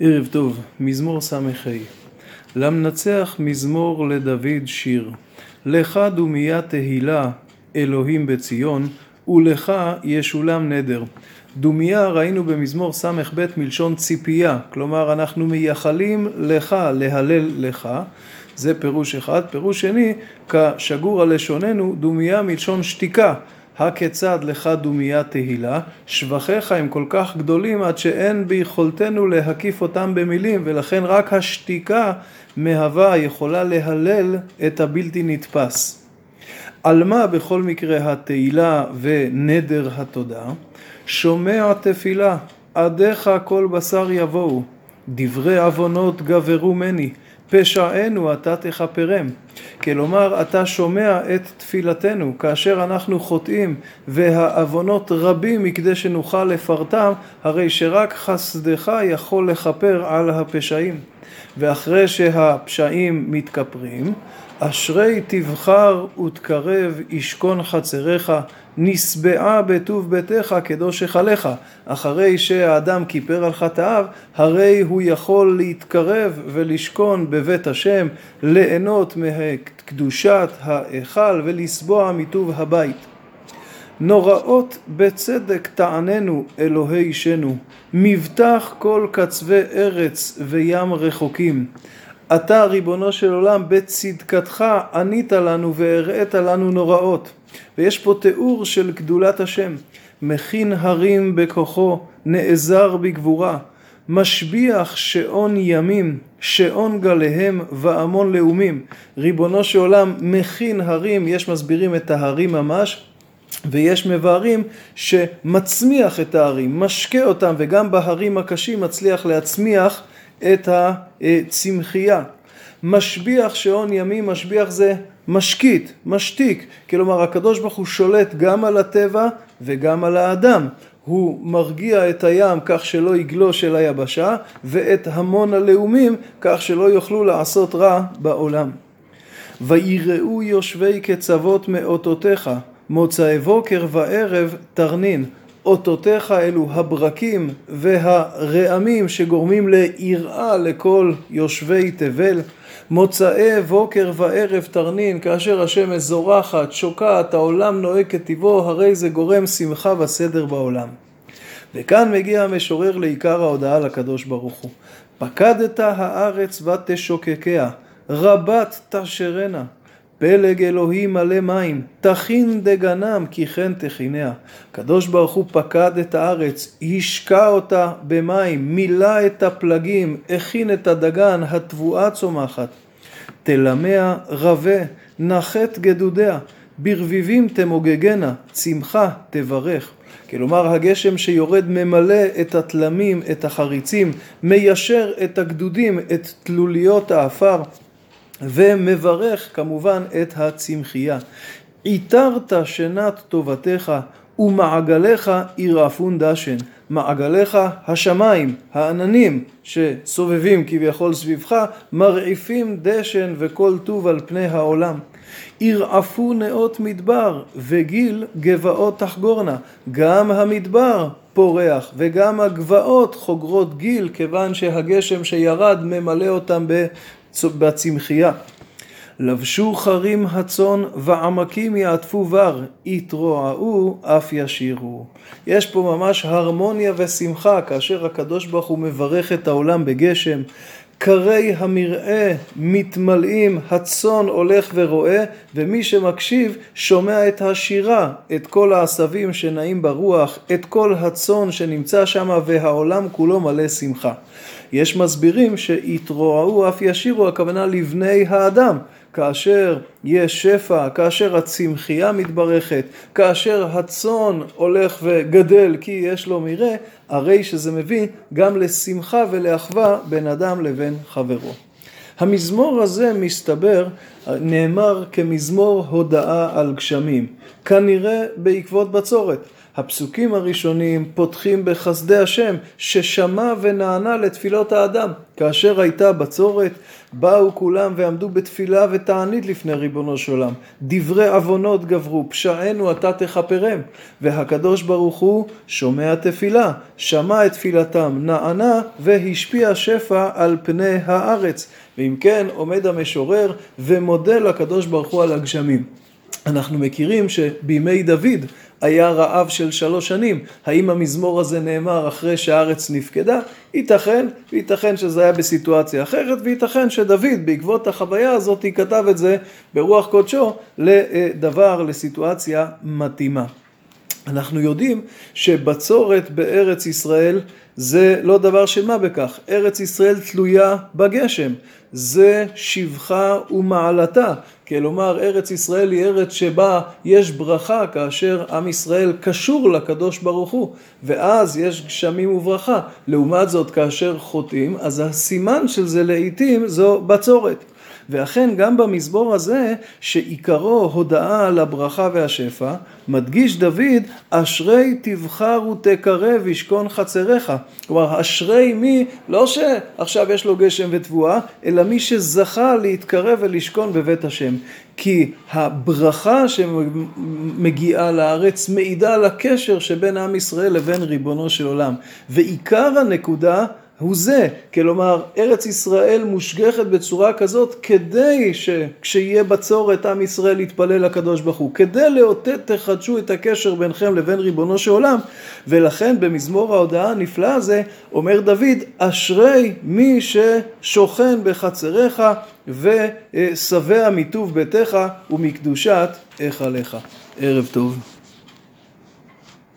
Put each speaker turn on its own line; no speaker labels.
ערב טוב, מזמור ס"ה. למנצח מזמור לדוד שיר. לך דומיה תהילה אלוהים בציון, ולך ישולם נדר. דומיה ראינו במזמור ס"ב מלשון ציפייה, כלומר אנחנו מייחלים לך, להלל לך, זה פירוש אחד. פירוש שני, כשגור על לשוננו, דומיה מלשון שתיקה. הכיצד לך דומיה תהילה, שבחיך הם כל כך גדולים עד שאין ביכולתנו להקיף אותם במילים, ולכן רק השתיקה מהווה יכולה להלל את הבלתי נתפס. על מה בכל מקרה התהילה ונדר התודה? שומע תפילה, עדיך כל בשר יבואו, דברי עוונות גברו מני, פשענו אתה תכפרם. כלומר, אתה שומע את תפילתנו כאשר אנחנו חוטאים והעוונות רבים מכדי שנוכל לפרטם, הרי שרק חסדך יכול לכפר על הפשעים. ואחרי שהפשעים מתכפרים, אשרי תבחר ותקרב ישכון חצריך, נשבעה בטוב ביתך קדוש היכלך. אחרי שהאדם כיפר על חטאיו, הרי הוא יכול להתקרב ולשכון בבית השם, ליהנות מקדושת ההיכל ולשבוע מטוב הבית. נוראות בצדק תעננו אלוהי אישנו, מבטח כל קצווי ארץ וים רחוקים. אתה ריבונו של עולם בצדקתך ענית לנו והראית לנו נוראות. ויש פה תיאור של גדולת השם. מכין הרים בכוחו, נעזר בגבורה. משביח שעון ימים, שעון גליהם והמון לאומים. ריבונו של עולם מכין הרים, יש מסבירים את ההרים ממש, ויש מבארים שמצמיח את ההרים, משקה אותם, וגם בהרים הקשים מצליח להצמיח את הצמחייה. משביח שעון ימים, משביח זה משקיט, משתיק, כלומר הקדוש ברוך הוא שולט גם על הטבע וגם על האדם. הוא מרגיע את הים כך שלא יגלוש אל היבשה, ואת המון הלאומים כך שלא יוכלו לעשות רע בעולם. ויראו יושבי קצוות מאותותיך, מוצאי בוקר וערב תרנין. אותותיך אלו הברקים והרעמים שגורמים ליראה לכל יושבי תבל. מוצאי בוקר וערב תרנין, כאשר השמש זורחת, שוקעת, העולם נוהג כטיבו, הרי זה גורם שמחה וסדר בעולם. וכאן מגיע המשורר לעיקר ההודעה לקדוש ברוך הוא. פקדת הארץ ותשוקקיה, רבת תשרנה. פלג אלוהים מלא מים, תכין דגנם כי כן תכיניה. הקדוש ברוך הוא פקד את הארץ, השקע אותה במים, מילא את הפלגים, הכין את הדגן, התבואה צומחת. תלמיה רבה, נחת גדודיה, ברביבים תמוגגנה, צמחה תברך. כלומר הגשם שיורד ממלא את התלמים, את החריצים, מיישר את הגדודים, את תלוליות האפר. ומברך כמובן את הצמחייה. עיטרת שנת טובתך ומעגליך ירעפון דשן. מעגליך השמיים, העננים שסובבים כביכול סביבך, מרעיפים דשן וכל טוב על פני העולם. ירעפו נאות מדבר וגיל גבעות תחגורנה. גם המדבר פורח וגם הגבעות חוגרות גיל כיוון שהגשם שירד ממלא אותם בצמחייה. לבשו חרים הצאן ועמקים יעטפו בר, יתרועעו אף ישירו. יש פה ממש הרמוניה ושמחה כאשר הקדוש ברוך הוא מברך את העולם בגשם. קרי המרעה מתמלאים, הצאן הולך ורואה, ומי שמקשיב שומע את השירה, את כל העשבים שנעים ברוח, את כל הצאן שנמצא שם והעולם כולו מלא שמחה. יש מסבירים שיתרועעו אף ישירו, הכוונה לבני האדם. כאשר יש שפע, כאשר הצמחייה מתברכת, כאשר הצאן הולך וגדל כי יש לו מרעה, הרי שזה מביא גם לשמחה ולאחווה בין אדם לבין חברו. המזמור הזה מסתבר, נאמר כמזמור הודאה על גשמים, כנראה בעקבות בצורת. הפסוקים הראשונים פותחים בחסדי השם, ששמע ונענה לתפילות האדם. כאשר הייתה בצורת, באו כולם ועמדו בתפילה ותענית לפני ריבונו של עולם. דברי עוונות גברו, פשענו אתה תכפרם. והקדוש ברוך הוא שומע תפילה, שמע את תפילתם, נענה והשפיע שפע על פני הארץ. ואם כן, עומד המשורר ומודה לקדוש ברוך הוא על הגשמים. אנחנו מכירים שבימי דוד היה רעב של שלוש שנים. האם המזמור הזה נאמר אחרי שהארץ נפקדה? ייתכן, וייתכן שזה היה בסיטואציה אחרת, וייתכן שדוד בעקבות החוויה הזאת כתב את זה ברוח קודשו לדבר, לסיטואציה מתאימה. אנחנו יודעים שבצורת בארץ ישראל זה לא דבר של מה בכך, ארץ ישראל תלויה בגשם, זה שבחה ומעלתה, כלומר ארץ ישראל היא ארץ שבה יש ברכה כאשר עם ישראל קשור לקדוש ברוך הוא, ואז יש גשמים וברכה, לעומת זאת כאשר חוטאים, אז הסימן של זה לעיתים זו בצורת. ואכן גם במזמור הזה, שעיקרו הודאה על הברכה והשפע, מדגיש דוד, אשרי תבחר ותקרב ישכון חצריך. כלומר, אשרי מי, לא שעכשיו יש לו גשם ותבואה, אלא מי שזכה להתקרב ולשכון בבית השם. כי הברכה שמגיעה לארץ מעידה על הקשר שבין עם ישראל לבין ריבונו של עולם. ועיקר הנקודה הוא זה, כלומר ארץ ישראל מושגחת בצורה כזאת כדי שכשיהיה בצורת עם ישראל יתפלל לקדוש ברוך הוא, כדי לאותת תחדשו את הקשר ביניכם לבין ריבונו של עולם ולכן במזמור ההודעה הנפלא הזה אומר דוד אשרי מי ששוכן בחצריך ושבע מטוב ביתך ומקדושת היכליך. ערב טוב.